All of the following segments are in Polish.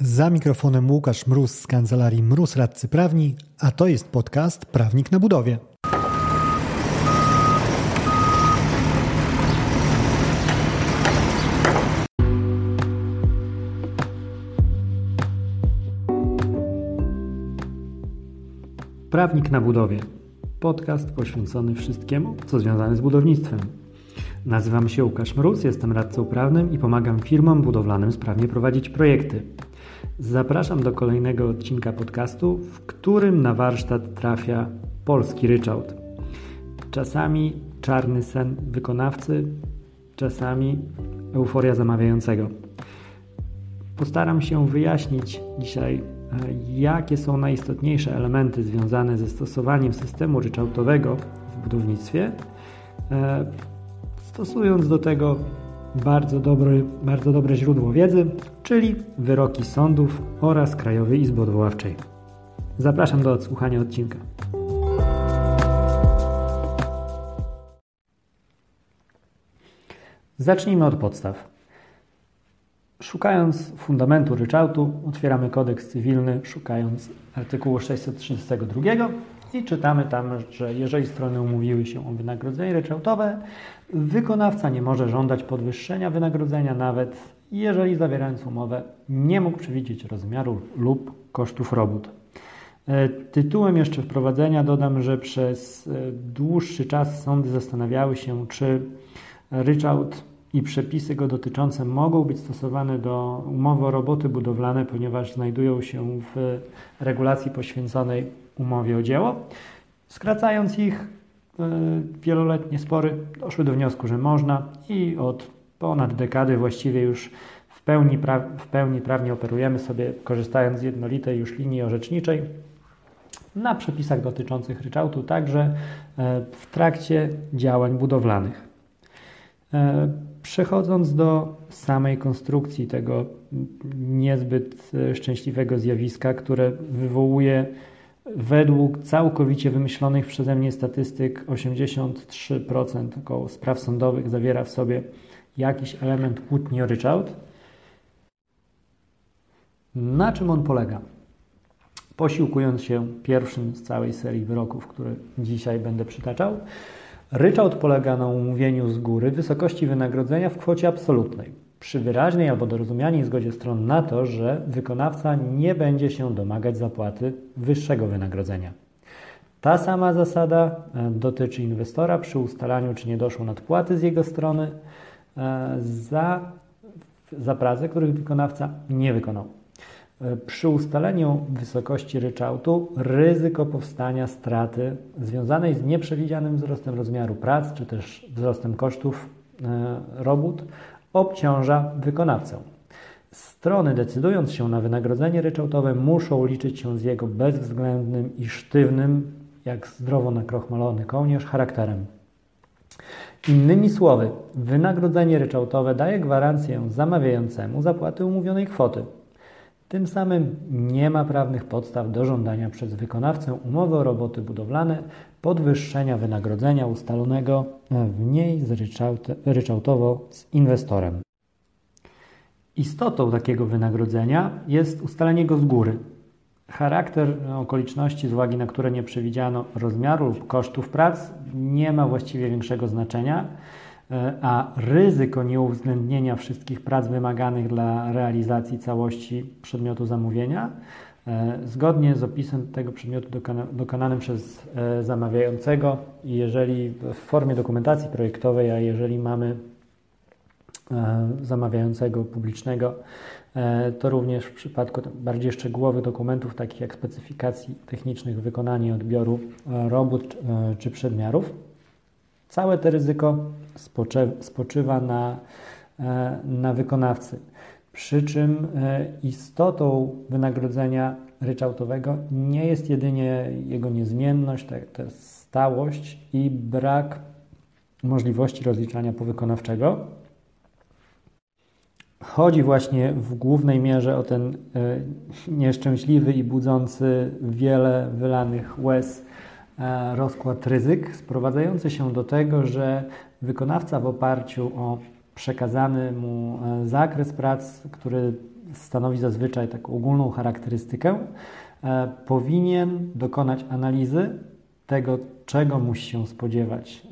Za mikrofonem Łukasz Mróz z kancelarii Mróz Radcy Prawni, a to jest podcast Prawnik na budowie. Prawnik na budowie. Podcast poświęcony wszystkiemu, co związane z budownictwem. Nazywam się Łukasz Mróz, jestem radcą prawnym i pomagam firmom budowlanym sprawnie prowadzić projekty. Zapraszam do kolejnego odcinka podcastu, w którym na warsztat trafia polski ryczałt. Czasami czarny sen wykonawcy, czasami euforia zamawiającego. Postaram się wyjaśnić dzisiaj, e, jakie są najistotniejsze elementy związane ze stosowaniem systemu ryczałtowego w budownictwie, e, stosując do tego bardzo, dobry, bardzo dobre źródło wiedzy, czyli wyroki sądów oraz Krajowej Izby Odwoławczej. Zapraszam do odsłuchania odcinka. Zacznijmy od podstaw. Szukając fundamentu ryczałtu, otwieramy kodeks cywilny, szukając artykułu 632 i czytamy tam, że jeżeli strony umówiły się o wynagrodzenie ryczałtowe, wykonawca nie może żądać podwyższenia wynagrodzenia nawet jeżeli zawierając umowę nie mógł przewidzieć rozmiaru lub kosztów robót. E, tytułem jeszcze wprowadzenia dodam, że przez e, dłuższy czas sądy zastanawiały się, czy ryczałt i przepisy go dotyczące mogą być stosowane do umowy o roboty budowlane, ponieważ znajdują się w regulacji poświęconej umowie o dzieło. Skracając ich, e, wieloletnie spory doszły do wniosku, że można i od ponad dekady właściwie już w pełni, w pełni prawnie operujemy sobie, korzystając z jednolitej już linii orzeczniczej na przepisach dotyczących ryczałtu, także e, w trakcie działań budowlanych. E, przechodząc do samej konstrukcji tego niezbyt szczęśliwego zjawiska, które wywołuje Według całkowicie wymyślonych przeze mnie statystyk 83% około spraw sądowych zawiera w sobie jakiś element kłótni o ryczałt. Na czym on polega? Posiłkując się pierwszym z całej serii wyroków, które dzisiaj będę przytaczał, ryczałt polega na umówieniu z góry wysokości wynagrodzenia w kwocie absolutnej przy wyraźnej albo dorozumianej zgodzie stron na to, że wykonawca nie będzie się domagać zapłaty wyższego wynagrodzenia. Ta sama zasada e, dotyczy inwestora przy ustalaniu, czy nie doszło nadpłaty z jego strony e, za, za pracę, których wykonawca nie wykonał. E, przy ustaleniu wysokości ryczałtu ryzyko powstania straty związanej z nieprzewidzianym wzrostem rozmiaru prac, czy też wzrostem kosztów robót obciąża wykonawcę. Strony, decydując się na wynagrodzenie ryczałtowe, muszą liczyć się z jego bezwzględnym i sztywnym, jak zdrowo nakrochmalony kołnierz, charakterem. Innymi słowy, wynagrodzenie ryczałtowe daje gwarancję zamawiającemu zapłaty umówionej kwoty. Tym samym nie ma prawnych podstaw do żądania przez wykonawcę umowy o roboty budowlane podwyższenia wynagrodzenia ustalonego w niej ryczałtowo z inwestorem. Istotą takiego wynagrodzenia jest ustalenie go z góry. Charakter okoliczności, z uwagi na które nie przewidziano rozmiaru lub kosztów prac, nie ma właściwie większego znaczenia a ryzyko nieuwzględnienia wszystkich prac wymaganych dla realizacji całości przedmiotu zamówienia, e, zgodnie z opisem tego przedmiotu dokonanym przez e, zamawiającego, jeżeli w formie dokumentacji projektowej, a jeżeli mamy e, zamawiającego publicznego, to również w przypadku bardziej szczegółowych dokumentów, takich jak specyfikacji technicznych wykonania odbioru robót czy przedmiarów. Całe to ryzyko spoczywa na, e, na wykonawcy. Przy czym e, istotą wynagrodzenia ryczałtowego nie jest jedynie jego niezmienność, ta, stałość i brak możliwości rozliczania powykonawczego. Chodzi właśnie w głównej mierze o ten e, nieszczęśliwy i budzący wiele wylanych łez rozkład ryzyk sprowadzający się do tego, że wykonawca w oparciu o przekazany mu e, zakres prac, który stanowi zazwyczaj taką ogólną charakterystykę, powinien dokonać analizy tego, czego musi się spodziewać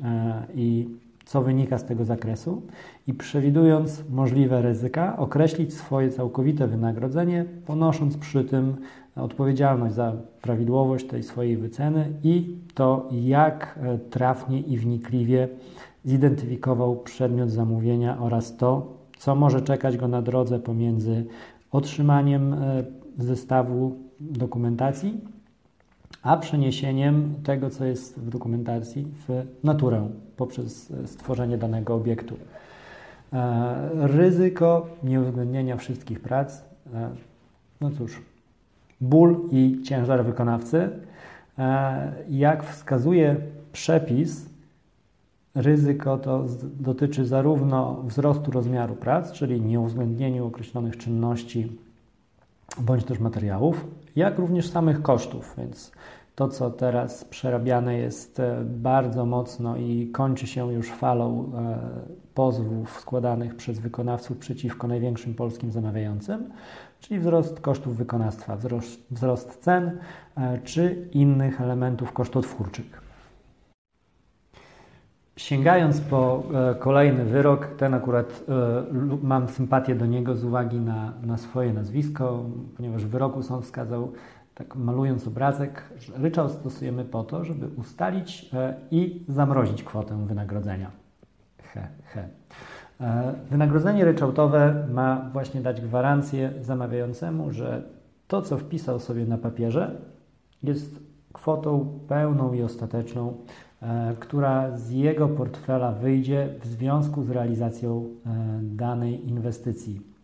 i co wynika z tego zakresu i przewidując możliwe ryzyka, określić swoje całkowite wynagrodzenie, ponosząc przy tym odpowiedzialność za prawidłowość tej swojej wyceny i to, jak e, trafnie i wnikliwie zidentyfikował przedmiot zamówienia oraz to, co może czekać go na drodze pomiędzy otrzymaniem e, zestawu dokumentacji, a przeniesieniem tego, co jest w dokumentacji, w naturę poprzez e, stworzenie danego obiektu. Ryzyko nieuwzględnienia wszystkich prac, no cóż, ból i ciężar wykonawcy. E, jak wskazuje przepis, ryzyko to dotyczy zarówno wzrostu rozmiaru prac, czyli nieuwzględnieniu określonych czynności bądź też materiałów, jak również samych kosztów, więc to, co teraz przerabiane jest e, bardzo mocno i kończy się już falą e, pozwów składanych przez wykonawców przeciwko największym polskim zamawiającym, czyli wzrost kosztów wykonawstwa, wzrost, wzrost cen e, czy innych elementów kosztotwórczych. Sięgając po kolejny wyrok, ten akurat mam sympatię do niego z uwagi na, na swoje nazwisko, ponieważ w wyroku sąd wskazał tak malując obrazek, że ryczałt stosujemy po to, żeby ustalić e, i zamrozić kwotę wynagrodzenia. He, he. E, wynagrodzenie ryczałtowe ma właśnie dać gwarancję zamawiającemu, że to, co wpisał sobie na papierze, jest kwotą pełną i ostateczną, e, która z jego portfela wyjdzie w związku z realizacją danej inwestycji.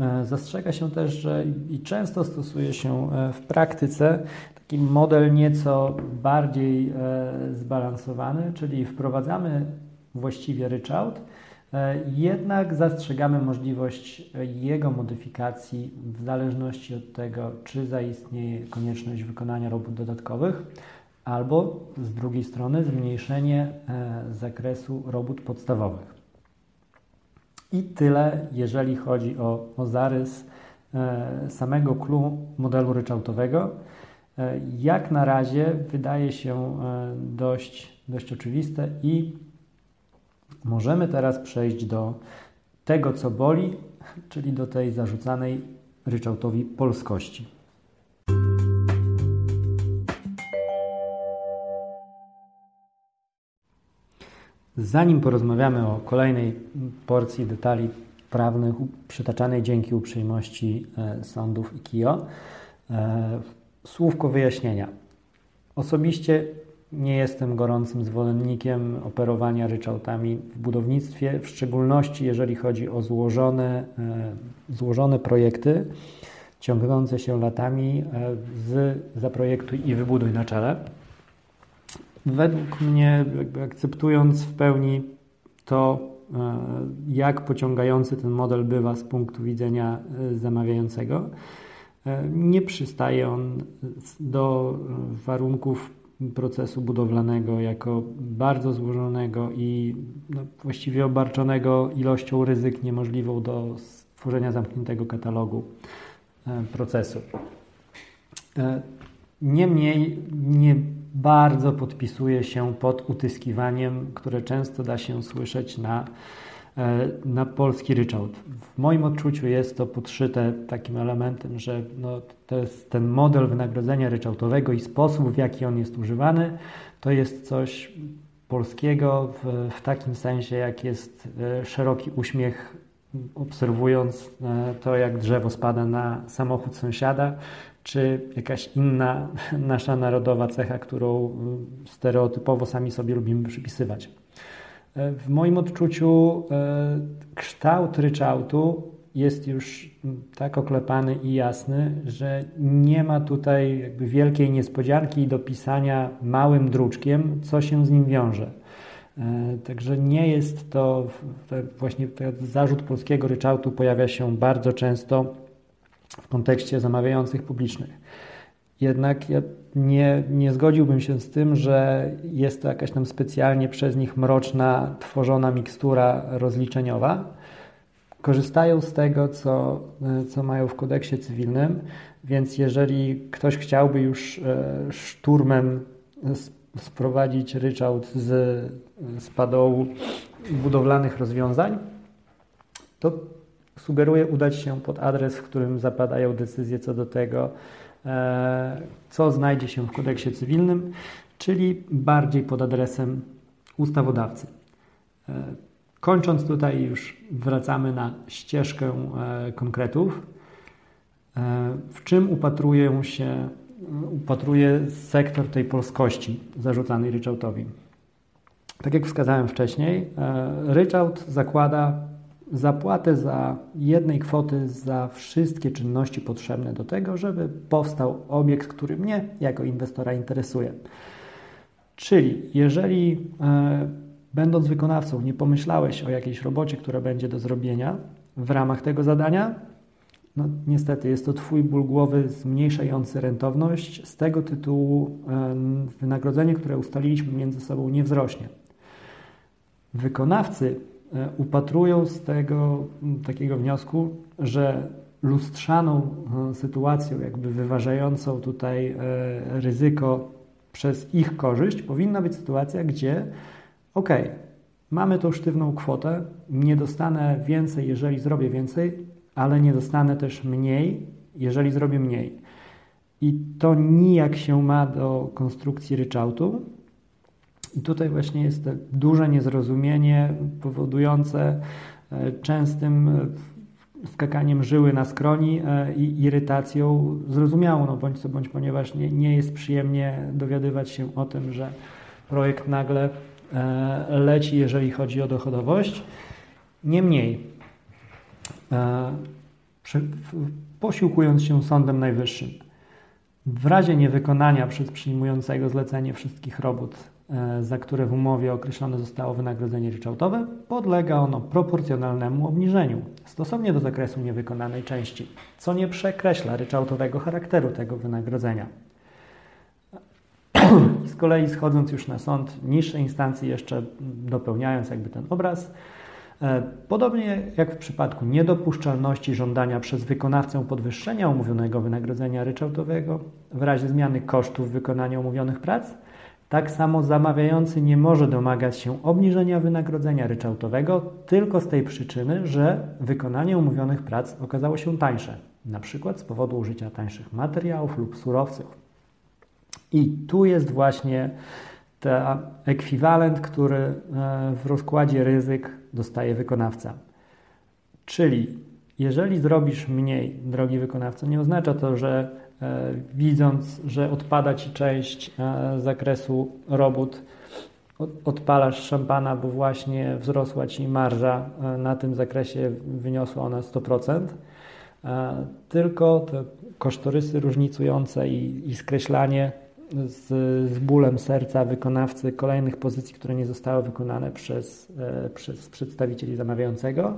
E, zastrzega się też, że i często stosuje się e, w praktyce taki model nieco bardziej e, zbalansowany, czyli wprowadzamy właściwie ryczałt, jednak zastrzegamy możliwość jego modyfikacji w zależności od tego, czy zaistnieje konieczność wykonania robót dodatkowych, albo z drugiej strony zmniejszenie zakresu robót podstawowych. I tyle, jeżeli chodzi o, o zarys e, samego clue modelu ryczałtowego. E, jak na razie wydaje się e, dość, dość oczywiste i możemy teraz przejść do tego, co boli, czyli do tej zarzucanej ryczałtowi polskości. Zanim porozmawiamy o kolejnej porcji detali prawnych przytaczanej dzięki uprzejmości e, sądów i KIO, e, słówko wyjaśnienia. Osobiście nie jestem gorącym zwolennikiem operowania ryczałtami w budownictwie, w szczególności jeżeli chodzi o złożone, e, złożone projekty ciągnące się latami z zaprojektuj i wybuduj na czele według mnie, akceptując w pełni to, e, jak pociągający ten model bywa z punktu widzenia e, zamawiającego, e, nie przystaje on do warunków procesu budowlanego jako bardzo złożonego i no, właściwie obarczonego ilością ryzyk niemożliwą do stworzenia zamkniętego katalogu procesu. Niemniej nie bardzo podpisuje się pod utyskiwaniem, które często da się słyszeć na, e, na polski ryczałt. W moim odczuciu jest to podszyte takim elementem, że no, to jest ten model wynagrodzenia ryczałtowego i sposób, w jaki on jest używany, to jest coś polskiego w, w takim sensie, jak jest e, szeroki uśmiech obserwując e, to, jak drzewo spada na samochód sąsiada, czy jakaś inna nasza narodowa cecha, którą stereotypowo sami sobie lubimy przypisywać. E, w moim odczuciu e, kształt ryczałtu jest już tak oklepany i jasny, że nie ma tutaj jakby wielkiej niespodzianki do pisania małym druczkiem, co się z nim wiąże. E, także nie jest to, właśnie zarzut polskiego ryczałtu pojawia się bardzo często w kontekście zamawiających publicznych. Jednak ja nie, nie zgodziłbym się z tym, że jest to jakaś tam specjalnie przez nich mroczna, tworzona mikstura rozliczeniowa, korzystają z tego, co, co mają w kodeksie cywilnym, więc jeżeli ktoś chciałby już szturmem sprowadzić ryczałt z, z padołu budowlanych rozwiązań, to sugeruję udać się pod adres, w którym zapadają decyzje co do tego, e, co znajdzie się w kodeksie cywilnym, czyli bardziej pod adresem ustawodawcy. E, kończąc tutaj już wracamy na ścieżkę e, konkretów. W czym upatruję się, upatruje sektor tej polskości zarzucanej ryczałtowi? Tak jak wskazałem wcześniej, ryczałt zakłada zapłatę za jednej kwoty za wszystkie czynności potrzebne do tego, żeby powstał obiekt, który mnie jako inwestora interesuje. Czyli jeżeli e, będąc wykonawcą nie pomyślałeś o jakiejś robocie, która będzie do zrobienia w ramach tego zadania, no niestety jest to Twój ból głowy zmniejszający rentowność. Z tego tytułu e, wynagrodzenie, które ustaliliśmy między sobą nie wzrośnie. Wykonawcy upatrują z tego takiego wniosku, że lustrzaną e, sytuacją, jakby wyważającą tutaj e, ryzyko przez ich korzyść, powinna być sytuacja, gdzie ok, mamy tą sztywną kwotę, nie dostanę więcej, jeżeli zrobię więcej, ale nie dostanę też mniej, jeżeli zrobię mniej. I to nijak się ma do konstrukcji ryczałtu, i tutaj właśnie jest duże niezrozumienie powodujące e, częstym e, skakaniem żyły na skroni e, i irytacją zrozumiałą, no bądź co bądź, ponieważ nie, nie jest przyjemnie dowiadywać się o tym, że projekt nagle leci, jeżeli chodzi o dochodowość. Niemniej, posiłkując się Sądem Najwyższym, w razie niewykonania przez przyjmującego zlecenie wszystkich robót za które w umowie określone zostało wynagrodzenie ryczałtowe, podlega ono proporcjonalnemu obniżeniu stosownie do zakresu niewykonanej części, co nie przekreśla ryczałtowego charakteru tego wynagrodzenia. Z kolei schodząc już na sąd, niższe instancje jeszcze dopełniając jakby ten obraz, e, Podobnie jak w przypadku niedopuszczalności żądania przez wykonawcę podwyższenia umówionego wynagrodzenia ryczałtowego w razie zmiany kosztów wykonania umówionych prac, tak samo zamawiający nie może domagać się obniżenia wynagrodzenia ryczałtowego tylko z tej przyczyny, że wykonanie umówionych prac okazało się tańsze, na przykład z powodu użycia tańszych materiałów lub surowców. I tu jest właśnie ten ekwiwalent, który e, w rozkładzie ryzyk dostaje wykonawca. Czyli jeżeli zrobisz mniej, drogi wykonawca, nie oznacza to, że widząc, że odpada Ci część e, zakresu robót, odpalasz szampana, bo właśnie wzrosła Ci marża e, na tym zakresie, wyniosła ona 100%, tylko te kosztorysy różnicujące i, i skreślanie z, z bólem serca wykonawcy kolejnych pozycji, które nie zostały wykonane przez, przez przedstawicieli zamawiającego,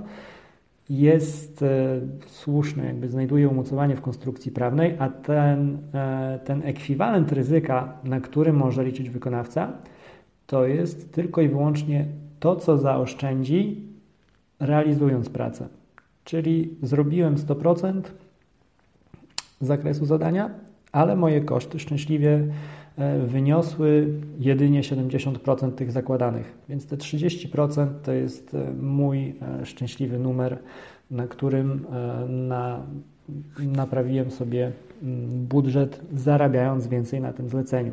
jest e, słuszny, jakby znajduje umocowanie w konstrukcji prawnej, a ten, e, ten ekwiwalent ryzyka, na który może liczyć wykonawca, to jest tylko i wyłącznie to, co zaoszczędzi realizując pracę. Czyli zrobiłem 100% zakresu zadania, ale moje koszty szczęśliwie wyniosły jedynie 70% tych zakładanych. Więc te 30% to jest e, mój e, szczęśliwy numer, na którym na, naprawiłem sobie budżet, zarabiając więcej na tym zleceniu.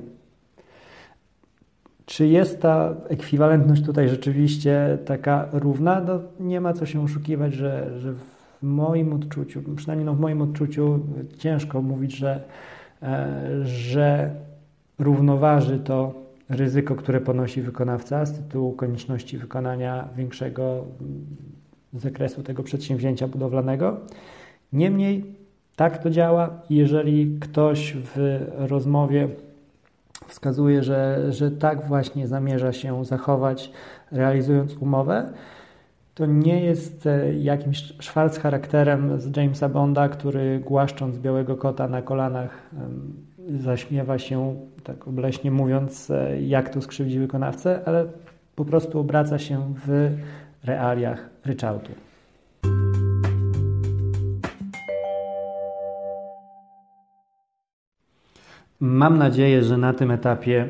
Czy jest ta ekwiwalentność tutaj rzeczywiście taka równa? No, nie ma co się oszukiwać, że, że w moim odczuciu, przynajmniej no w moim odczuciu, ciężko mówić, że, że równoważy to ryzyko, które ponosi wykonawca z tytułu konieczności wykonania większego zakresu tego przedsięwzięcia budowlanego. Niemniej tak to działa. Jeżeli ktoś w rozmowie wskazuje, że, że tak właśnie zamierza się zachować, realizując umowę, to nie jest e, jakimś szwarc charakterem z Jamesa Bonda, który głaszcząc białego kota na kolanach zaśmiewa się, tak obleśnie mówiąc, e, jak to skrzywdzi wykonawcę, ale po prostu obraca się w realiach ryczałtu. Mam nadzieję, że na tym etapie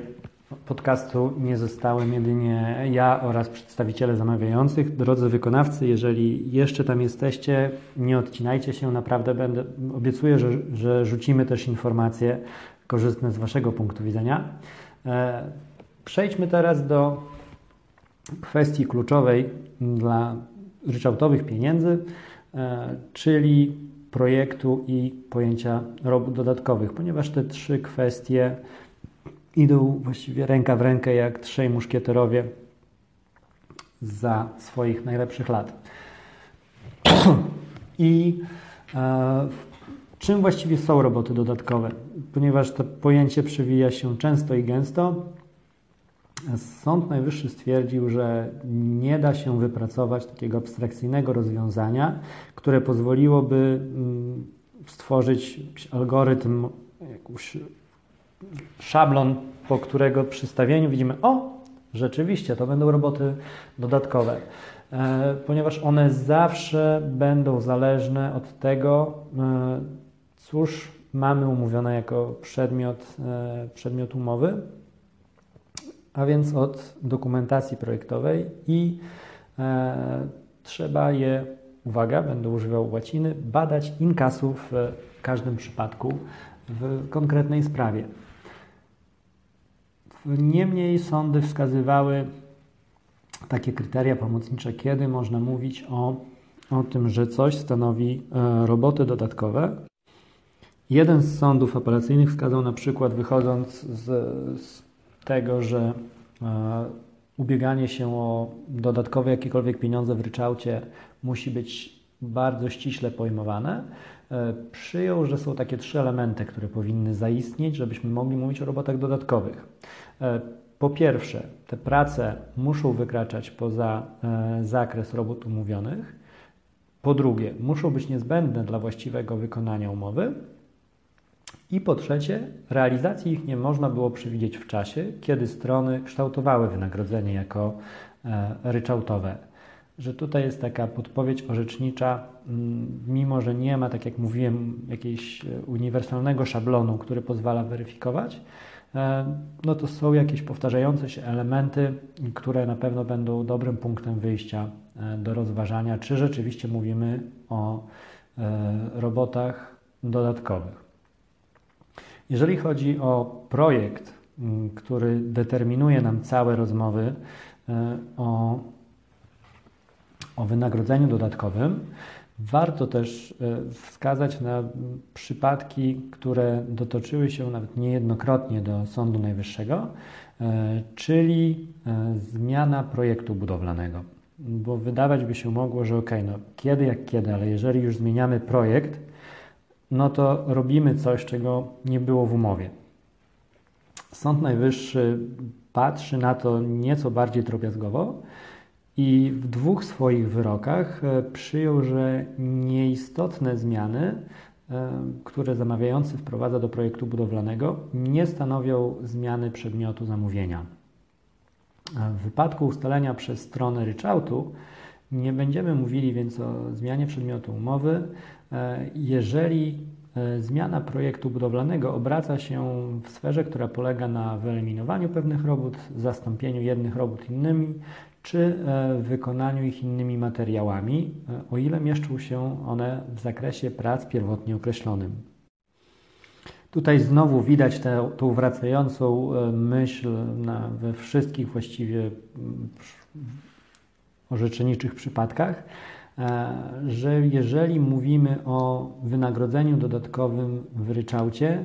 podcastu nie zostałem jedynie ja oraz przedstawiciele zamawiających. Drodzy wykonawcy, jeżeli jeszcze tam jesteście, nie odcinajcie się, naprawdę będę, obiecuję, że, że rzucimy też informacje korzystne z Waszego punktu widzenia. E, przejdźmy teraz do kwestii kluczowej dla ryczałtowych pieniędzy, e, czyli projektu i pojęcia robót dodatkowych, ponieważ te trzy kwestie idą właściwie ręka w rękę jak trzej muszkieterowie za swoich najlepszych lat. I e, czym właściwie są roboty dodatkowe? Ponieważ to pojęcie przewija się często i gęsto, Sąd Najwyższy stwierdził, że nie da się wypracować takiego abstrakcyjnego rozwiązania, które pozwoliłoby mm, stworzyć algorytm, jakiś szablon, po którego przystawieniu widzimy, o, rzeczywiście to będą roboty dodatkowe, e, ponieważ one zawsze będą zależne od tego, e, cóż mamy umówione jako przedmiot, e, przedmiot umowy a więc od dokumentacji projektowej i trzeba je, uwaga, będę używał łaciny, badać in casu w każdym przypadku w konkretnej sprawie. Niemniej sądy wskazywały takie kryteria pomocnicze, kiedy można mówić o, o tym, że coś stanowi e, roboty dodatkowe. Jeden z sądów apelacyjnych wskazał na przykład, wychodząc z, z tego, że e, ubieganie się o dodatkowe jakiekolwiek pieniądze w ryczałcie musi być bardzo ściśle pojmowane, e, przyjął, że są takie trzy elementy, które powinny zaistnieć, żebyśmy mogli mówić o robotach dodatkowych. E, po pierwsze, te prace muszą wykraczać poza zakres robót umówionych. Po drugie, muszą być niezbędne dla właściwego wykonania umowy. I po trzecie, realizacji ich nie można było przewidzieć w czasie, kiedy strony kształtowały wynagrodzenie jako e, ryczałtowe. Że tutaj jest taka podpowiedź orzecznicza, mm, mimo że nie ma, tak jak mówiłem, jakiegoś e, uniwersalnego szablonu, który pozwala weryfikować, e, no to są jakieś powtarzające się elementy, które na pewno będą dobrym punktem wyjścia do rozważania, czy rzeczywiście mówimy o robotach dodatkowych. Jeżeli chodzi o projekt, który determinuje nam całe rozmowy e, o, o wynagrodzeniu dodatkowym, warto też e, wskazać na przypadki, które dotoczyły się nawet niejednokrotnie do Sądu Najwyższego, e, czyli zmiana projektu budowlanego. Bo wydawać by się mogło, że ok, no kiedy jak kiedy, ale jeżeli już zmieniamy projekt, no to robimy coś, czego nie było w umowie. Sąd Najwyższy patrzy na to nieco bardziej drobiazgowo i w dwóch swoich wyrokach e, przyjął, że nieistotne zmiany, e, które zamawiający wprowadza do projektu budowlanego, nie stanowią zmiany przedmiotu zamówienia. W wypadku ustalenia przez stronę ryczałtu nie będziemy mówili więc o zmianie przedmiotu umowy, E, jeżeli zmiana projektu budowlanego obraca się w sferze, która polega na wyeliminowaniu pewnych robót, zastąpieniu jednych robót innymi, czy e, wykonaniu ich innymi materiałami, o ile mieszczą się one w zakresie prac pierwotnie określonym. Tutaj znowu widać tę, tą wracającą myśl na, we wszystkich właściwie orzeczeniczych przypadkach, E, że jeżeli mówimy o wynagrodzeniu dodatkowym w ryczałcie,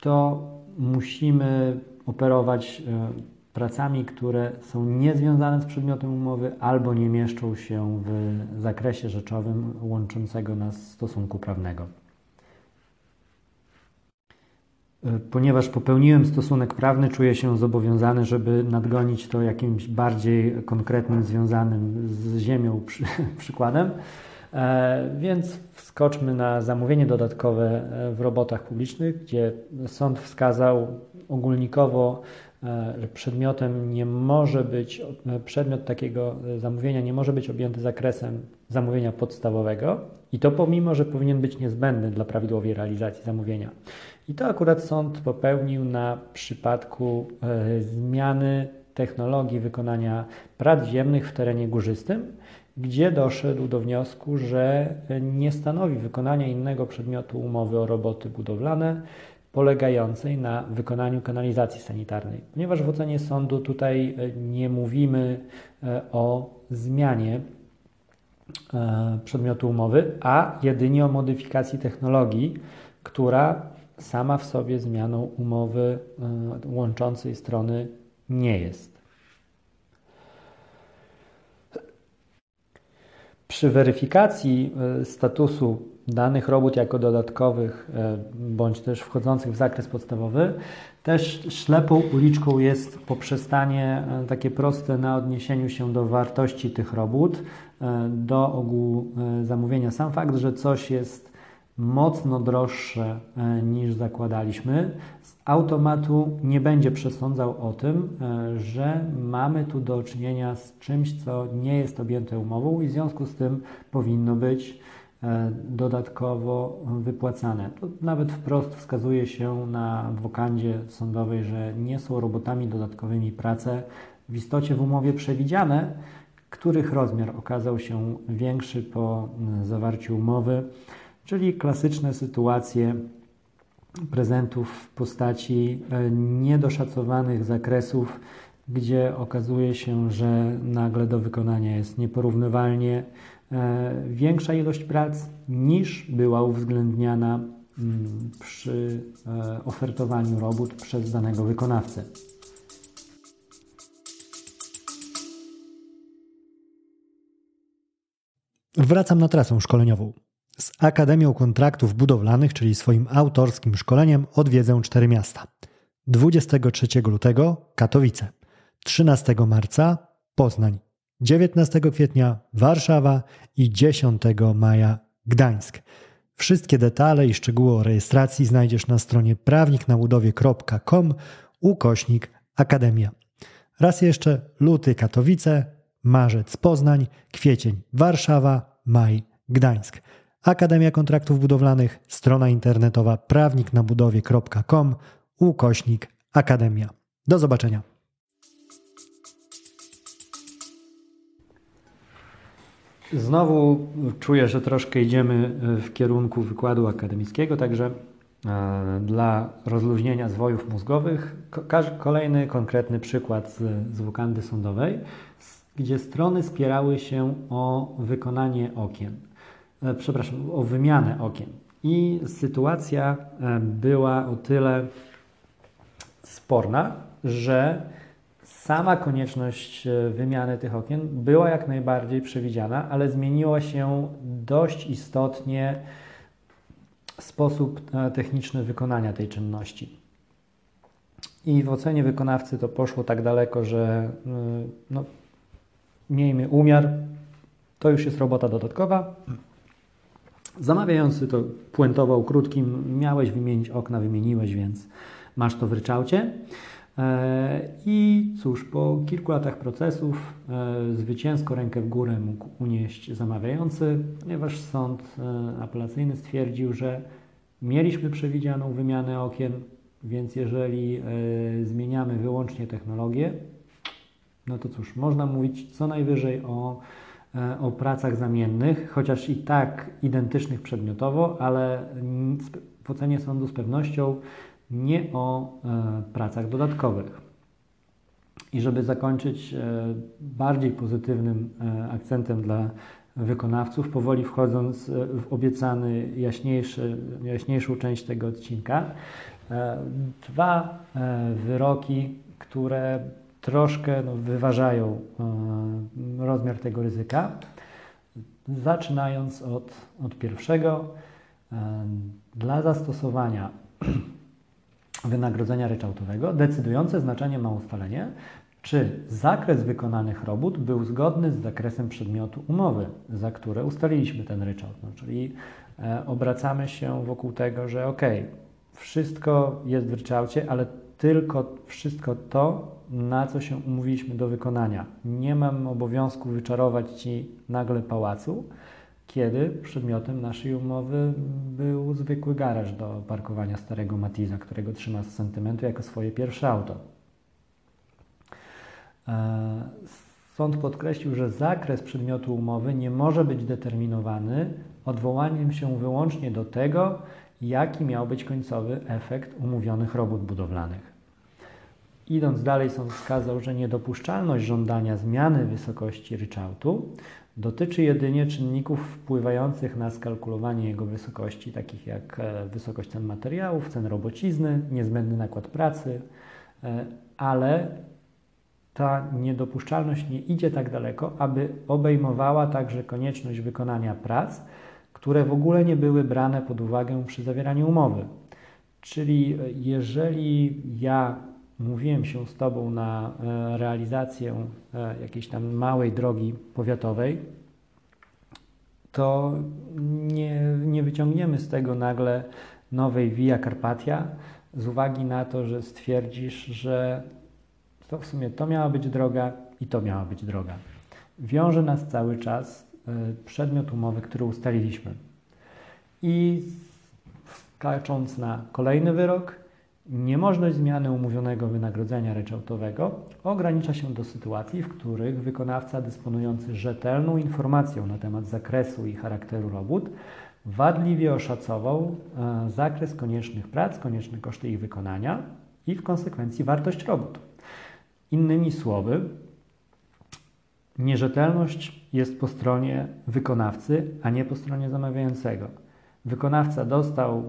to musimy operować e, pracami, które są niezwiązane z przedmiotem umowy albo nie mieszczą się w zakresie rzeczowym łączącego nas stosunku prawnego. E, ponieważ popełniłem stosunek prawny, czuję się zobowiązany, żeby nadgonić to jakimś bardziej konkretnym, związanym z ziemią przy, przykładem. E, więc wskoczmy na zamówienie dodatkowe e, w robotach publicznych, gdzie sąd wskazał ogólnikowo że przedmiotem nie może być, przedmiot takiego zamówienia nie może być objęty zakresem zamówienia podstawowego i to pomimo, że powinien być niezbędny dla prawidłowej realizacji zamówienia. I to akurat sąd popełnił na przypadku zmiany technologii wykonania prac ziemnych w terenie górzystym, gdzie doszedł do wniosku, że nie stanowi wykonania innego przedmiotu umowy o roboty budowlane polegającej na wykonaniu kanalizacji sanitarnej. Ponieważ w ocenie sądu tutaj nie mówimy e, o zmianie e, przedmiotu umowy, a jedynie o modyfikacji technologii, która sama w sobie zmianą umowy e, łączącej strony nie jest. Przy weryfikacji e, statusu danych robót jako dodatkowych e, bądź też wchodzących w zakres podstawowy, też ślepą uliczką jest poprzestanie e, takie proste na odniesieniu się do wartości tych robót, do ogółu zamówienia. Sam fakt, że coś jest mocno droższe e, niż zakładaliśmy, z automatu nie będzie przesądzał o tym, e, że mamy tu do czynienia z czymś, co nie jest objęte umową i w związku z tym powinno być e, dodatkowo wypłacane. To nawet wprost wskazuje się na wokandzie sądowej, że nie są robotami dodatkowymi prace w istocie w umowie przewidziane, których rozmiar okazał się większy po zawarciu umowy czyli klasyczne sytuacje prezentów w postaci e, niedoszacowanych zakresów, gdzie okazuje się, że nagle do wykonania jest nieporównywalnie e, większa ilość prac niż była uwzględniana mm, przy e, ofertowaniu robót przez danego wykonawcę. Wracam na trasę szkoleniową. Z Akademią Kontraktów Budowlanych, czyli swoim autorskim szkoleniem, odwiedzę cztery miasta. 23 lutego Katowice, 13 marca Poznań, 19 kwietnia Warszawa i 10 maja Gdańsk. Wszystkie detale i szczegóły o rejestracji znajdziesz na stronie prawniknabudowie.com ukośnik Akademia. Raz jeszcze luty Katowice, marzec Poznań, kwiecień Warszawa, maj Gdańsk. Akademia Kontraktów Budowlanych, strona internetowa prawniknabudowie.com, ukośnik Akademia. Do zobaczenia. Znowu czuję, że troszkę idziemy w kierunku wykładu akademickiego, także e, dla rozluźnienia zwojów mózgowych kolejny konkretny przykład z, z wokandy sądowej, gdzie strony spierały się o wykonanie okien. E, przepraszam, o wymianę okien. I sytuacja e, była o tyle sporna, że sama konieczność e, wymiany tych okien była jak najbardziej przewidziana, ale zmieniła się dość istotnie sposób techniczny wykonania tej czynności. I w ocenie wykonawcy to poszło tak daleko, że no, miejmy umiar, to już jest robota dodatkowa, Zamawiający to puentował krótkim, miałeś wymienić okna, wymieniłeś, więc masz to w ryczałcie. E, I cóż, po kilku latach procesów e, zwycięsko rękę w górę mógł unieść zamawiający, ponieważ sąd e, apelacyjny stwierdził, że mieliśmy przewidzianą wymianę okien, więc jeżeli zmieniamy wyłącznie technologię, no to cóż, można mówić co najwyżej o o pracach zamiennych, chociaż i tak identycznych przedmiotowo, ale w ocenie sądu z pewnością nie o e, pracach dodatkowych. I żeby zakończyć e, bardziej pozytywnym akcentem dla wykonawców, powoli wchodząc w obiecany jaśniejszy, jaśniejszą część tego odcinka, dwa wyroki, które troszkę no, wyważają e, rozmiar tego ryzyka. Zaczynając od, od pierwszego, e, dla zastosowania wynagrodzenia ryczałtowego decydujące znaczenie ma ustalenie, czy zakres wykonanych robót był zgodny z zakresem przedmiotu umowy, za które ustaliliśmy ten ryczałt. No, czyli e, obracamy się wokół tego, że ok, wszystko jest w ryczałcie, ale tylko wszystko to, na co się umówiliśmy do wykonania. Nie mam obowiązku wyczarować Ci nagle pałacu, kiedy przedmiotem naszej umowy był zwykły garaż do parkowania starego Matiza, którego trzyma z sentymentu jako swoje pierwsze auto. E, sąd podkreślił, że zakres przedmiotu umowy nie może być determinowany odwołaniem się wyłącznie do tego, jaki miał być końcowy efekt umówionych robót budowlanych. Idąc dalej, sąd wskazał, że niedopuszczalność żądania zmiany wysokości ryczałtu dotyczy jedynie czynników wpływających na skalkulowanie jego wysokości, takich jak e, wysokość cen materiałów, cen robocizny, niezbędny nakład pracy, e, ale ta niedopuszczalność nie idzie tak daleko, aby obejmowała także konieczność wykonania prac, które w ogóle nie były brane pod uwagę przy zawieraniu umowy. Czyli e, jeżeli ja mówiłem się z Tobą na e, realizację e, jakiejś tam małej drogi powiatowej, to nie, nie wyciągniemy z tego nagle nowej Via Carpatia z uwagi na to, że stwierdzisz, że to w sumie to miała być droga i to miała być droga. Wiąże nas cały czas e, przedmiot umowy, który ustaliliśmy. I skacząc na kolejny wyrok, Niemożność zmiany umówionego wynagrodzenia ryczałtowego ogranicza się do sytuacji, w których wykonawca dysponujący rzetelną informacją na temat zakresu i charakteru robót wadliwie oszacował e, zakres koniecznych prac, konieczne koszty ich wykonania i w konsekwencji wartość robót. Innymi słowy, nierzetelność jest po stronie wykonawcy, a nie po stronie zamawiającego wykonawca dostał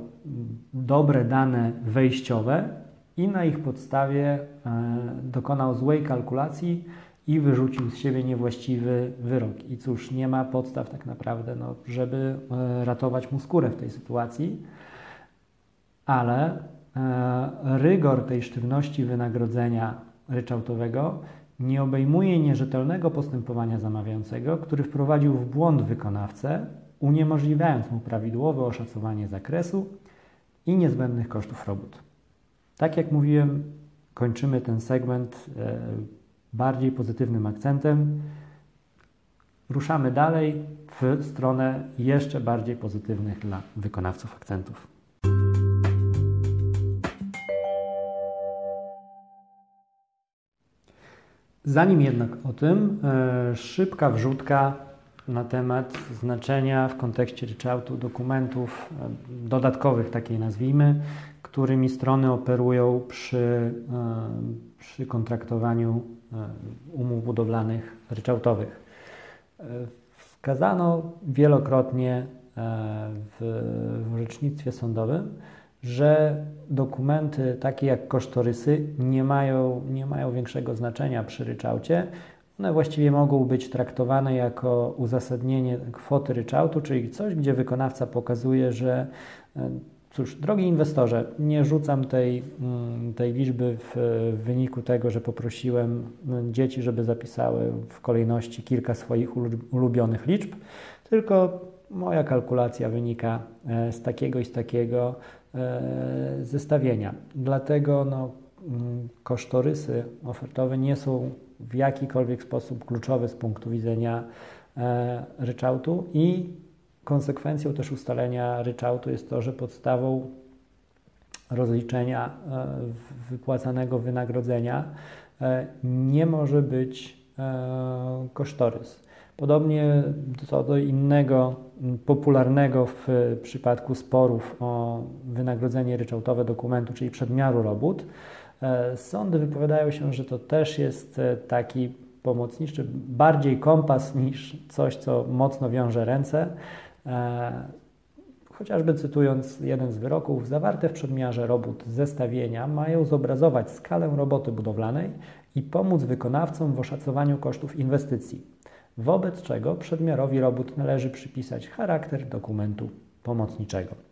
dobre dane wejściowe i na ich podstawie e, dokonał złej kalkulacji i wyrzucił z siebie niewłaściwy wyrok. I cóż, nie ma podstaw tak naprawdę, no, żeby e, ratować mu skórę w tej sytuacji, ale e, rygor tej sztywności wynagrodzenia ryczałtowego nie obejmuje nierzetelnego postępowania zamawiającego, który wprowadził w błąd wykonawcę uniemożliwiając mu prawidłowe oszacowanie zakresu i niezbędnych kosztów robót. Tak jak mówiłem, kończymy ten segment e, bardziej pozytywnym akcentem. Ruszamy dalej w stronę jeszcze bardziej pozytywnych dla wykonawców akcentów. Zanim jednak o tym, e, szybka wrzutka na temat znaczenia w kontekście ryczałtu dokumentów e, dodatkowych, takiej nazwijmy, którymi strony operują przy, e, przy kontraktowaniu e, umów budowlanych ryczałtowych. Wskazano wielokrotnie w, w orzecznictwie sądowym, że dokumenty takie jak kosztorysy nie mają, nie mają większego znaczenia przy ryczałcie, one właściwie mogą być traktowane jako uzasadnienie kwoty ryczałtu, czyli coś, gdzie wykonawca pokazuje, że e, cóż, drogi inwestorze, nie rzucam tej, mm, tej liczby w wyniku tego, że poprosiłem mm, dzieci, żeby zapisały w kolejności kilka swoich ulubionych liczb, tylko moja kalkulacja wynika e, z takiego i z takiego e, zestawienia. Dlatego no, mm, kosztorysy ofertowe nie są w jakikolwiek sposób kluczowy z punktu widzenia e, ryczałtu i konsekwencją też ustalenia ryczałtu jest to, że podstawą rozliczenia e, wypłacanego wynagrodzenia e, nie może być kosztorys. Podobnie co do innego popularnego w przypadku sporów o wynagrodzenie ryczałtowe dokumentu, czyli przedmiaru robót, E, sądy wypowiadają się, że to też jest e, taki pomocniczy, bardziej kompas niż coś, co mocno wiąże ręce. E, chociażby cytując jeden z wyroków, zawarte w przedmiarze robót zestawienia mają zobrazować skalę roboty budowlanej i pomóc wykonawcom w oszacowaniu kosztów inwestycji, wobec czego przedmiarowi robót należy przypisać charakter dokumentu pomocniczego.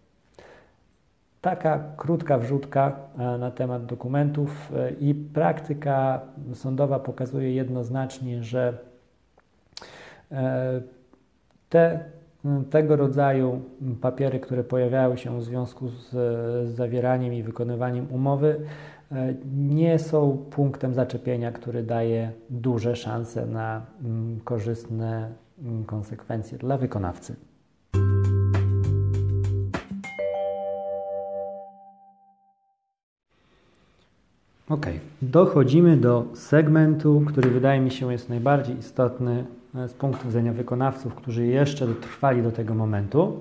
Taka krótka wrzutka e, na temat dokumentów e, i praktyka sądowa pokazuje jednoznacznie, że e, te tego rodzaju papiery, które pojawiały się w związku z, z zawieraniem i wykonywaniem umowy, nie są punktem zaczepienia, który daje duże szanse na mm, korzystne mm, konsekwencje dla wykonawcy. Ok, dochodzimy do segmentu, który wydaje mi się jest najbardziej istotny e, z punktu widzenia wykonawców, którzy jeszcze dotrwali do tego momentu,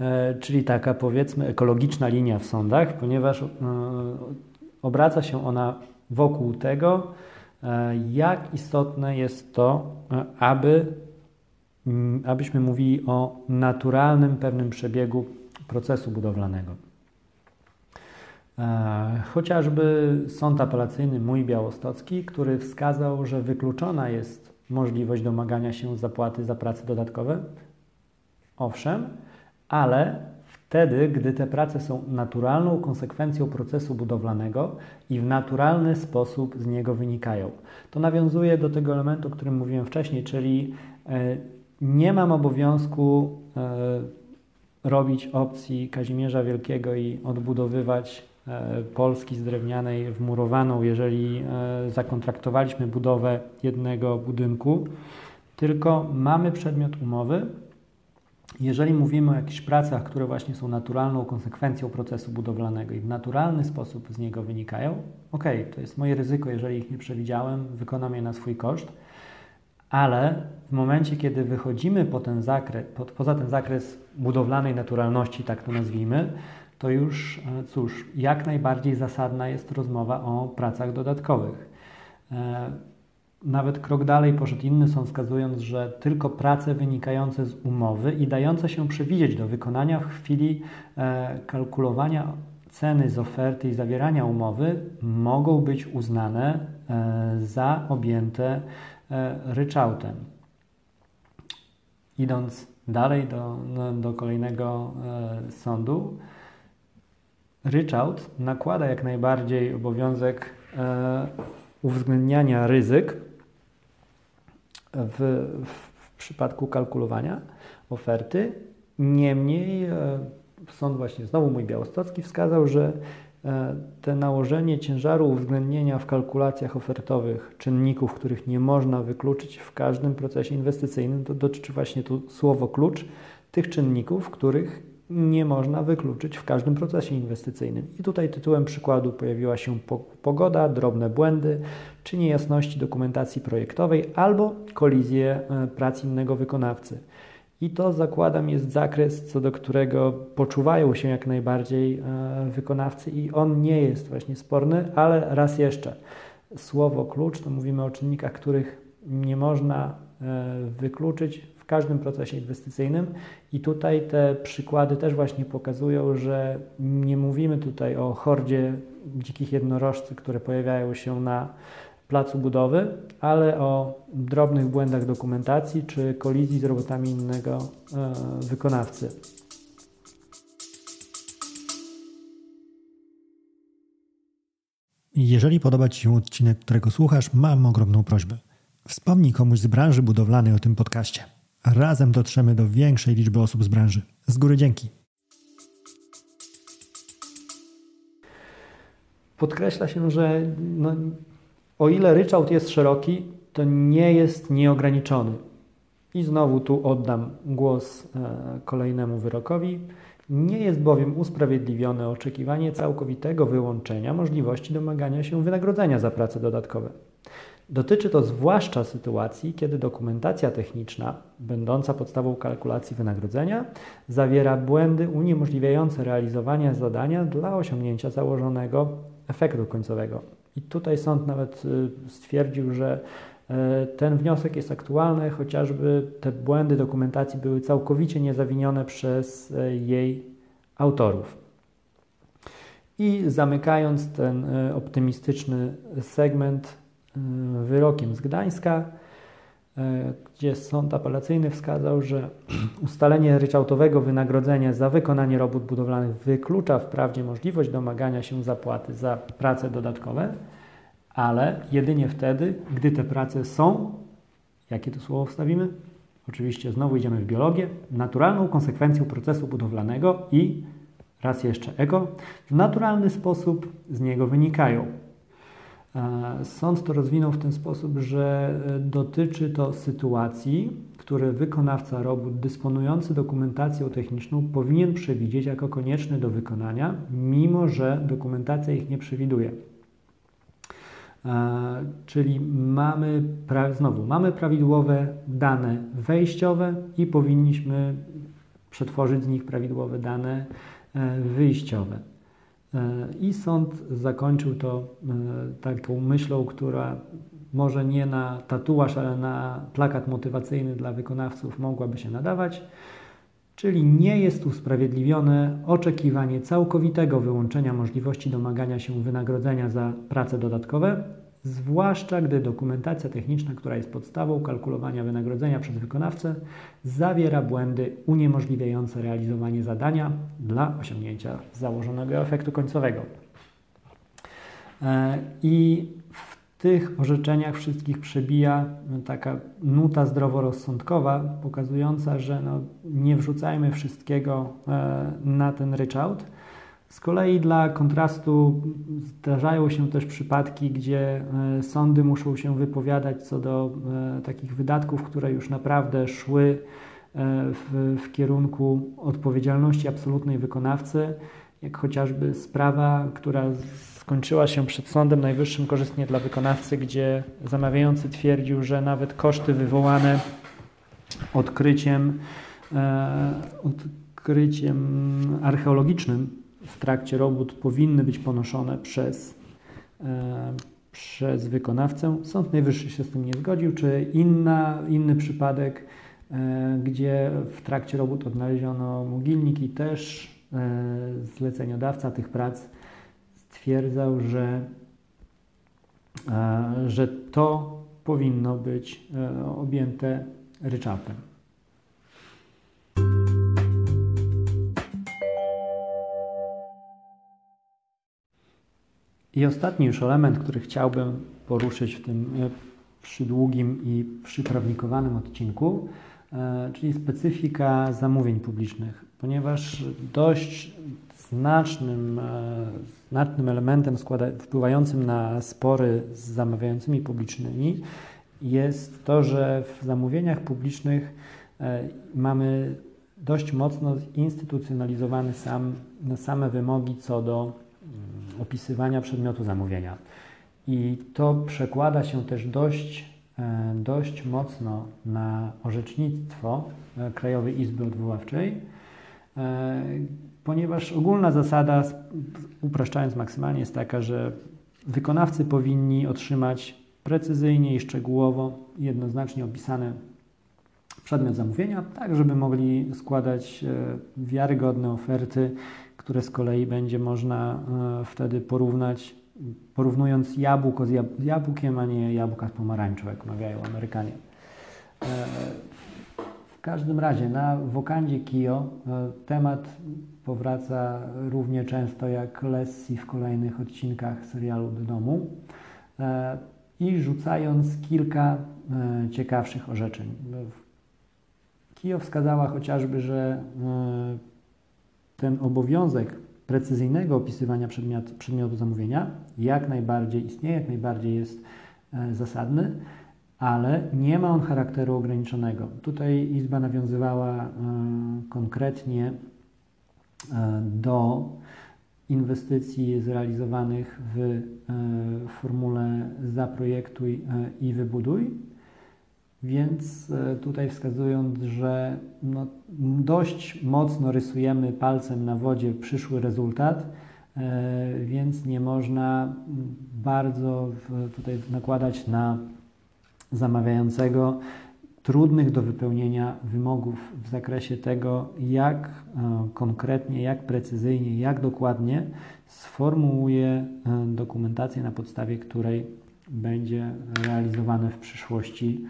e, czyli taka powiedzmy ekologiczna linia w sądach, ponieważ e, obraca się ona wokół tego, jak istotne jest to, aby, mm, abyśmy mówili o naturalnym pewnym przebiegu procesu budowlanego. E, chociażby Sąd Apelacyjny Mój Białostocki, który wskazał, że wykluczona jest możliwość domagania się zapłaty za prace dodatkowe. Owszem, ale wtedy, gdy te prace są naturalną konsekwencją procesu budowlanego i w naturalny sposób z niego wynikają. To nawiązuje do tego elementu, o którym mówiłem wcześniej, czyli e, nie mam obowiązku e, robić opcji Kazimierza Wielkiego i odbudowywać Polski z drewnianej wmurowaną, jeżeli e, zakontraktowaliśmy budowę jednego budynku, tylko mamy przedmiot umowy. Jeżeli mówimy o jakichś pracach, które właśnie są naturalną konsekwencją procesu budowlanego i w naturalny sposób z niego wynikają, ok, to jest moje ryzyko, jeżeli ich nie przewidziałem, wykonam je na swój koszt, ale w momencie, kiedy wychodzimy po ten zakres, po, poza ten zakres budowlanej naturalności, tak to nazwijmy, to już, e, cóż, jak najbardziej zasadna jest rozmowa o pracach dodatkowych. E, nawet krok dalej poszedł inny sąd, wskazując, że tylko prace wynikające z umowy i dające się przewidzieć do wykonania w chwili e, kalkulowania ceny z oferty i zawierania umowy mogą być uznane za objęte ryczałtem. Idąc dalej do, do kolejnego sądu, Ryczałt nakłada jak najbardziej obowiązek e, uwzględniania ryzyk w, w przypadku kalkulowania oferty. Niemniej e, sąd właśnie znowu mój białostocki wskazał, że e, te nałożenie ciężaru uwzględnienia w kalkulacjach ofertowych czynników, których nie można wykluczyć w każdym procesie inwestycyjnym, to dotyczy właśnie tu słowo klucz tych czynników, których nie można wykluczyć w każdym procesie inwestycyjnym. I tutaj tytułem przykładu pojawiła się pogoda, drobne błędy czy niejasności dokumentacji projektowej albo kolizje e, prac innego wykonawcy. I to zakładam jest zakres, co do którego poczuwają się jak najbardziej e, wykonawcy i on nie jest właśnie sporny, ale raz jeszcze, słowo klucz to mówimy o czynnikach, których nie można e, wykluczyć w każdym procesie inwestycyjnym. I tutaj te przykłady też właśnie pokazują, że nie mówimy tutaj o hordzie dzikich jednorożcy, które pojawiają się na placu budowy, ale o drobnych błędach dokumentacji czy kolizji z robotami innego e, wykonawcy. Jeżeli podoba Ci się odcinek, którego słuchasz, mam ogromną prośbę. Wspomnij komuś z branży budowlanej o tym podcaście. Razem dotrzemy do większej liczby osób z branży. Z góry dzięki. Podkreśla się, że no, o ile ryczałt jest szeroki, to nie jest nieograniczony. I znowu tu oddam głos e, kolejnemu wyrokowi. Nie jest bowiem usprawiedliwione oczekiwanie całkowitego wyłączenia możliwości domagania się wynagrodzenia za prace dodatkowe. Dotyczy to zwłaszcza sytuacji, kiedy dokumentacja techniczna, będąca podstawą kalkulacji wynagrodzenia, zawiera błędy uniemożliwiające realizowanie zadania dla osiągnięcia założonego efektu końcowego. I tutaj sąd nawet y, stwierdził, że y, ten wniosek jest aktualny, chociażby te błędy dokumentacji były całkowicie niezawinione przez y, jej autorów. I zamykając ten optymistyczny segment, wyrokiem z Gdańska, e, gdzie sąd apelacyjny wskazał, że ustalenie ryczałtowego wynagrodzenia za wykonanie robót budowlanych wyklucza wprawdzie możliwość domagania się zapłaty za prace dodatkowe, ale jedynie wtedy, gdy te prace są, jakie to słowo wstawimy? oczywiście znowu idziemy w biologię, naturalną konsekwencją procesu budowlanego i raz jeszcze ego, w naturalny sposób z niego wynikają. Sąd to rozwinął w ten sposób, że dotyczy to sytuacji, które wykonawca robót dysponujący dokumentacją techniczną powinien przewidzieć jako konieczne do wykonania, mimo że dokumentacja ich nie przewiduje. Czyli mamy, znowu, mamy prawidłowe dane wejściowe i powinniśmy przetworzyć z nich prawidłowe dane e, wyjściowe. E, I sąd zakończył to e, taką myślą, która może nie na tatuaż, ale na plakat motywacyjny dla wykonawców mogłaby się nadawać. Czyli nie jest usprawiedliwione oczekiwanie całkowitego wyłączenia możliwości domagania się wynagrodzenia za prace dodatkowe, zwłaszcza gdy dokumentacja techniczna, która jest podstawą kalkulowania wynagrodzenia przez wykonawcę, zawiera błędy uniemożliwiające realizowanie zadania dla osiągnięcia założonego efektu końcowego. E, I w tych orzeczeniach wszystkich przebija taka nuta zdroworozsądkowa, pokazująca, że no, nie wrzucajmy wszystkiego e, na ten ryczałt, z kolei dla kontrastu zdarzają się też przypadki, gdzie e, sądy muszą się wypowiadać co do e, takich wydatków, które już naprawdę szły e, w, w kierunku odpowiedzialności absolutnej wykonawcy, jak chociażby sprawa, która skończyła się przed Sądem Najwyższym korzystnie dla wykonawcy, gdzie zamawiający twierdził, że nawet koszty wywołane odkryciem, odkryciem archeologicznym w trakcie robót powinny być ponoszone przez, e, przez wykonawcę. Sąd Najwyższy się z tym nie zgodził, czy inna, inny przypadek, e, gdzie w trakcie robót odnaleziono mogilnik i też e, zleceniodawca tych prac stwierdzał, że, że to powinno być objęte ryczałtem. I ostatni już element, który chciałbym poruszyć w tym e, przydługim i przyprawnikowanym odcinku, e, czyli specyfika zamówień publicznych, ponieważ dość znacznym, e, znacznym elementem składa, wpływającym na spory z zamawiającymi publicznymi jest to, że w zamówieniach publicznych mamy dość mocno zinstytucjonalizowany sam, same wymogi co do opisywania przedmiotu zamówienia. I to przekłada się też dość, e, dość mocno na orzecznictwo e, Krajowej Izby Odwoławczej, e, ponieważ ogólna zasada, upraszczając maksymalnie, jest taka, że wykonawcy powinni otrzymać precyzyjnie i szczegółowo, jednoznacznie opisany przedmiot zamówienia, tak żeby mogli składać wiarygodne oferty które z kolei będzie można e, wtedy porównać, porównując jabłko z jabłkiem, a nie jabłka z pomarańczą, jak mawiają Amerykanie. E, w każdym razie na wokandzie Kio e, temat powraca równie często jak Lessie w kolejnych odcinkach serialu do domu i rzucając kilka ciekawszych orzeczeń. Kio wskazała chociażby, że ten obowiązek precyzyjnego opisywania przedmiot, przedmiotu zamówienia jak najbardziej istnieje, jak najbardziej jest e, zasadny, ale nie ma on charakteru ograniczonego. Tutaj Izba nawiązywała e, konkretnie e, do inwestycji zrealizowanych w formule zaprojektuj i wybuduj więc e, tutaj wskazując, że no, dość mocno rysujemy palcem na wodzie przyszły rezultat, e, więc nie można bardzo tutaj nakładać na zamawiającego trudnych do wypełnienia wymogów w zakresie tego, jak e, konkretnie, jak precyzyjnie, jak dokładnie sformułuje dokumentację, na podstawie której będzie realizowane w przyszłości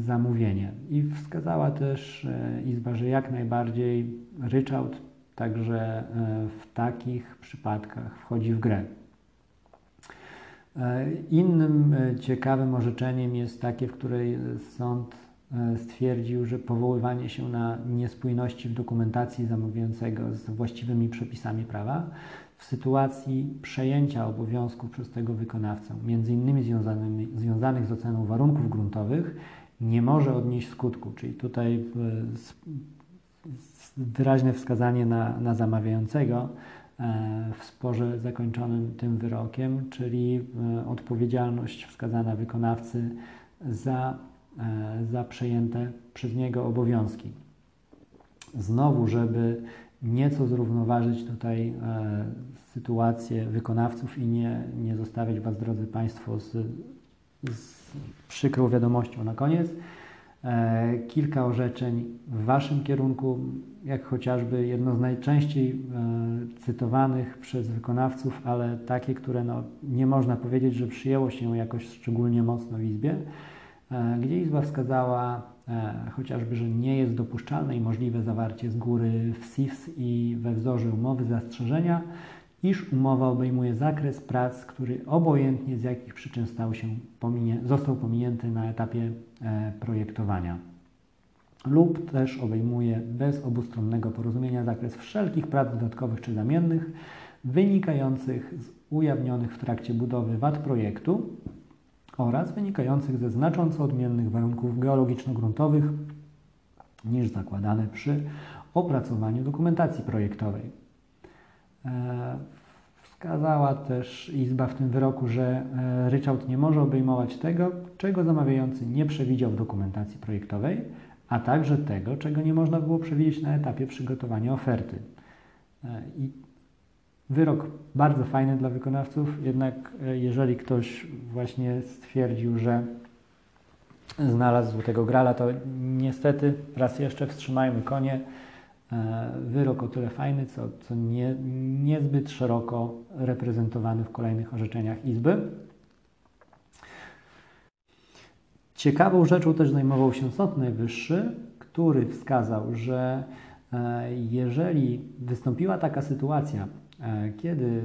zamówienie. I wskazała też e, Izba, że jak najbardziej ryczałt także e, w takich przypadkach wchodzi w grę. Innym ciekawym orzeczeniem jest takie, w której sąd stwierdził, że powoływanie się na niespójności w dokumentacji zamawiającego z właściwymi przepisami prawa w sytuacji przejęcia obowiązków przez tego wykonawcę, innymi związanych z oceną warunków gruntowych, nie może odnieść skutku. Czyli tutaj wyraźne wskazanie na, na zamawiającego e, w sporze zakończonym tym wyrokiem, czyli e, odpowiedzialność wskazana wykonawcy za, e, za przejęte przez niego obowiązki. Znowu, żeby nieco zrównoważyć tutaj sytuację wykonawców i nie, nie zostawiać Was, drodzy Państwo, z, z przykrą wiadomością na koniec, E, kilka orzeczeń w Waszym kierunku, jak chociażby jedno z najczęściej e, cytowanych przez wykonawców, ale takie, które no, nie można powiedzieć, że przyjęło się jakoś szczególnie mocno w Izbie, e, gdzie Izba wskazała chociażby, że nie jest dopuszczalne i możliwe zawarcie z góry w SIFS i we wzorze umowy zastrzeżenia, iż umowa obejmuje zakres prac, który obojętnie z jakich przyczyn stał się, pominie, został pominięty na etapie e, projektowania. Lub też obejmuje bez obustronnego porozumienia zakres wszelkich prac dodatkowych czy zamiennych wynikających z ujawnionych w trakcie budowy wad projektu oraz wynikających ze znacząco odmiennych warunków geologiczno-gruntowych niż zakładane przy opracowaniu dokumentacji projektowej. E, wskazała też Izba w tym wyroku, że e, ryczałt nie może obejmować tego, czego zamawiający nie przewidział w dokumentacji projektowej, a także tego, czego nie można było przewidzieć na etapie przygotowania oferty. E, I wyrok bardzo fajny dla wykonawców, jednak jeżeli ktoś właśnie stwierdził, że znalazł złotego grala, to niestety raz jeszcze wstrzymajmy konie. E, wyrok o tyle fajny, co, co nie, niezbyt szeroko reprezentowany w kolejnych orzeczeniach Izby. Ciekawą rzeczą też zajmował się Sąd Najwyższy, który wskazał, że e, jeżeli wystąpiła taka sytuacja, e, kiedy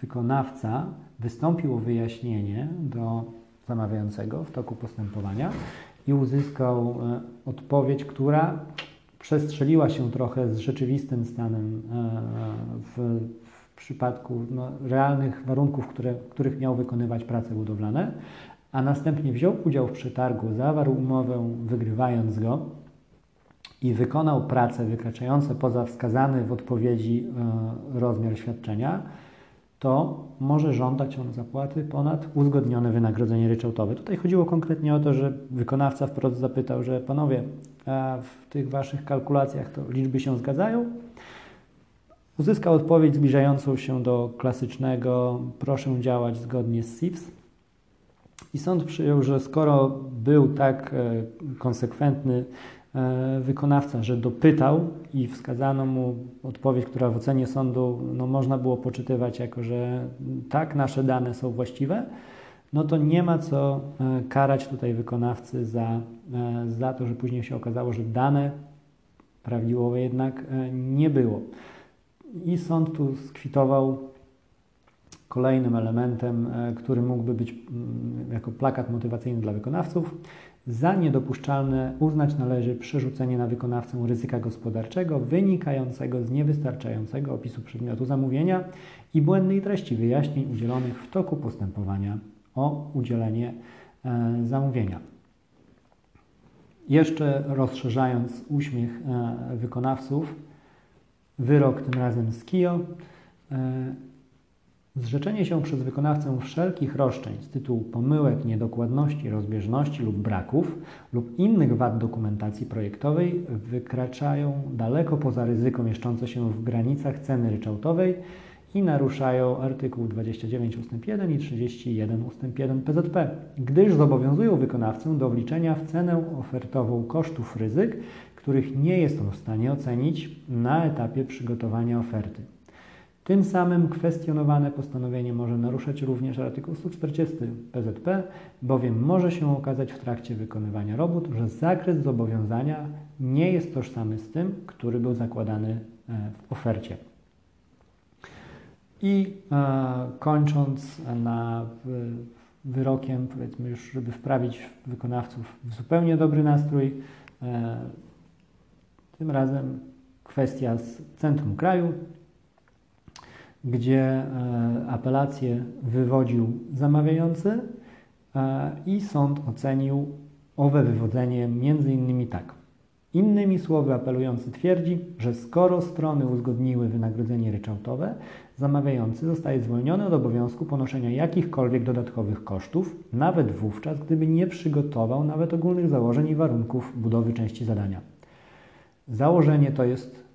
wykonawca wystąpił o wyjaśnienie do zamawiającego w toku postępowania i uzyskał odpowiedź, która przestrzeliła się trochę z rzeczywistym stanem e, w, w przypadku no, realnych warunków, które, których miał wykonywać prace budowlane, a następnie wziął udział w przetargu, zawarł umowę, wygrywając go i wykonał prace wykraczające poza wskazany w odpowiedzi e, rozmiar świadczenia, to może żądać on zapłaty ponad uzgodnione wynagrodzenie ryczałtowe. Tutaj chodziło konkretnie o to, że wykonawca wprost zapytał, że panowie, w tych waszych kalkulacjach to liczby się zgadzają? Uzyskał odpowiedź zbliżającą się do klasycznego proszę działać zgodnie z SIPS. I sąd przyjął, że skoro był tak e, konsekwentny wykonawca, że dopytał i wskazano mu odpowiedź, która w ocenie sądu no, można było poczytywać jako, że tak, nasze dane są właściwe, no to nie ma co e, karać tutaj wykonawcy za, e, za to, że później się okazało, że dane prawidłowe jednak nie było. I sąd tu skwitował kolejnym elementem, który mógłby być mm, jako plakat motywacyjny dla wykonawców. Za niedopuszczalne uznać należy przerzucenie na wykonawcę ryzyka gospodarczego wynikającego z niewystarczającego opisu przedmiotu zamówienia i błędnej treści wyjaśnień udzielonych w toku postępowania o udzielenie e, zamówienia. Jeszcze rozszerzając uśmiech e, wykonawców, wyrok tym razem z KIO e, Zrzeczenie się przez wykonawcę wszelkich roszczeń z tytułu pomyłek, niedokładności, rozbieżności lub braków lub innych wad dokumentacji projektowej wykraczają daleko poza ryzyko mieszczące się w granicach ceny ryczałtowej i naruszają artykuł 29 ust. 1 i 31 ust. 1 PZP, gdyż zobowiązują wykonawcę do wliczenia w cenę ofertową kosztów ryzyk, których nie jest on w stanie ocenić na etapie przygotowania oferty. Tym samym kwestionowane postanowienie może naruszać również artykuł 140 PZP, bowiem może się okazać w trakcie wykonywania robót, że zakres zobowiązania nie jest tożsamy z tym, który był zakładany e, w ofercie. I e, kończąc na wyrokiem, powiedzmy już, żeby wprawić wykonawców w zupełnie dobry nastrój. E, tym razem kwestia z centrum kraju, gdzie e, apelację wywodził zamawiający i sąd ocenił owe wywodzenie między innymi tak. Innymi słowy apelujący twierdzi, że skoro strony uzgodniły wynagrodzenie ryczałtowe, zamawiający zostaje zwolniony od obowiązku ponoszenia jakichkolwiek dodatkowych kosztów, nawet wówczas, gdyby nie przygotował nawet ogólnych założeń i warunków budowy części zadania. Założenie to jest,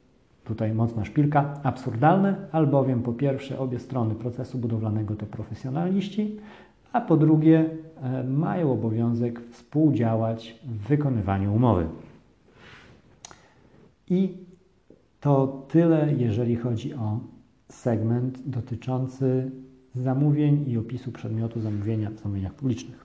tutaj mocna szpilka, absurdalne, albowiem po pierwsze obie strony procesu budowlanego to profesjonaliści, a po drugie e, mają obowiązek współdziałać w wykonywaniu umowy. I to tyle, jeżeli chodzi o segment dotyczący zamówień i opisu przedmiotu zamówienia w zamówieniach publicznych.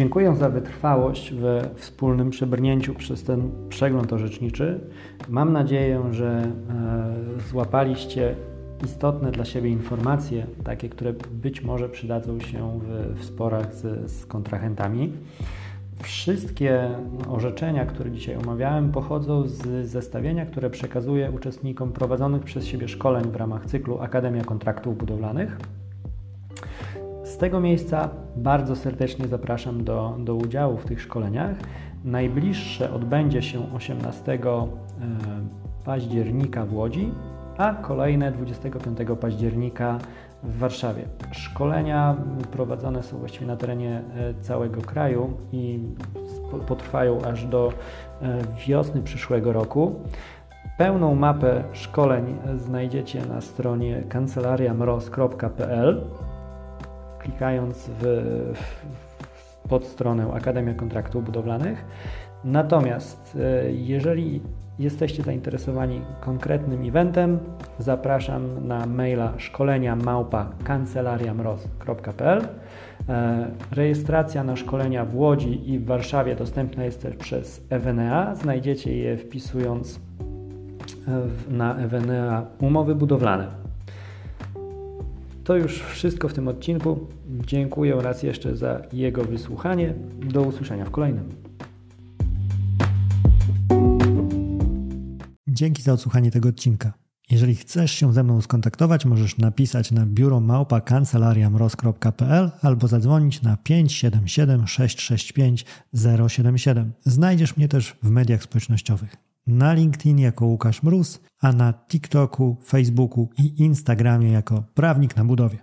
Dziękuję za wytrwałość we wspólnym przebrnięciu przez ten przegląd orzeczniczy. Mam nadzieję, że e, złapaliście istotne dla siebie informacje, takie, które być może przydadzą się w, w sporach z, z kontrahentami. Wszystkie orzeczenia, które dzisiaj omawiałem, pochodzą z zestawienia, które przekazuję uczestnikom prowadzonych przez siebie szkoleń w ramach cyklu Akademia Kontraktów Budowlanych. Z tego miejsca bardzo serdecznie zapraszam do, do udziału w tych szkoleniach. Najbliższe odbędzie się 18 e, października w Łodzi, a kolejne 25 października w Warszawie. Szkolenia prowadzone są właściwie na terenie e, całego kraju i potrwają aż do e, wiosny przyszłego roku. Pełną mapę szkoleń znajdziecie na stronie kancelariamroz.pl klikając w, w, pod stronę Akademia Kontraktów Budowlanych. Natomiast e, jeżeli jesteście zainteresowani konkretnym eventem, zapraszam na maila szkolenia małpa kancelariamroz.pl. E, rejestracja na szkolenia w Łodzi i w Warszawie dostępna jest też przez Evenea. Znajdziecie je wpisując na Evenea umowy budowlane. To już wszystko w tym odcinku. Dziękuję raz jeszcze za jego wysłuchanie. Do usłyszenia w kolejnym. Dzięki za odsłuchanie tego odcinka. Jeżeli chcesz się ze mną skontaktować, możesz napisać na biuro małpa kancelariamroz.pl albo zadzwonić na 577 665 077. Znajdziesz mnie też w mediach społecznościowych. Na LinkedIn jako Łukasz Mróz, a na TikToku, Facebooku i Instagramie jako Prawnik na Budowie.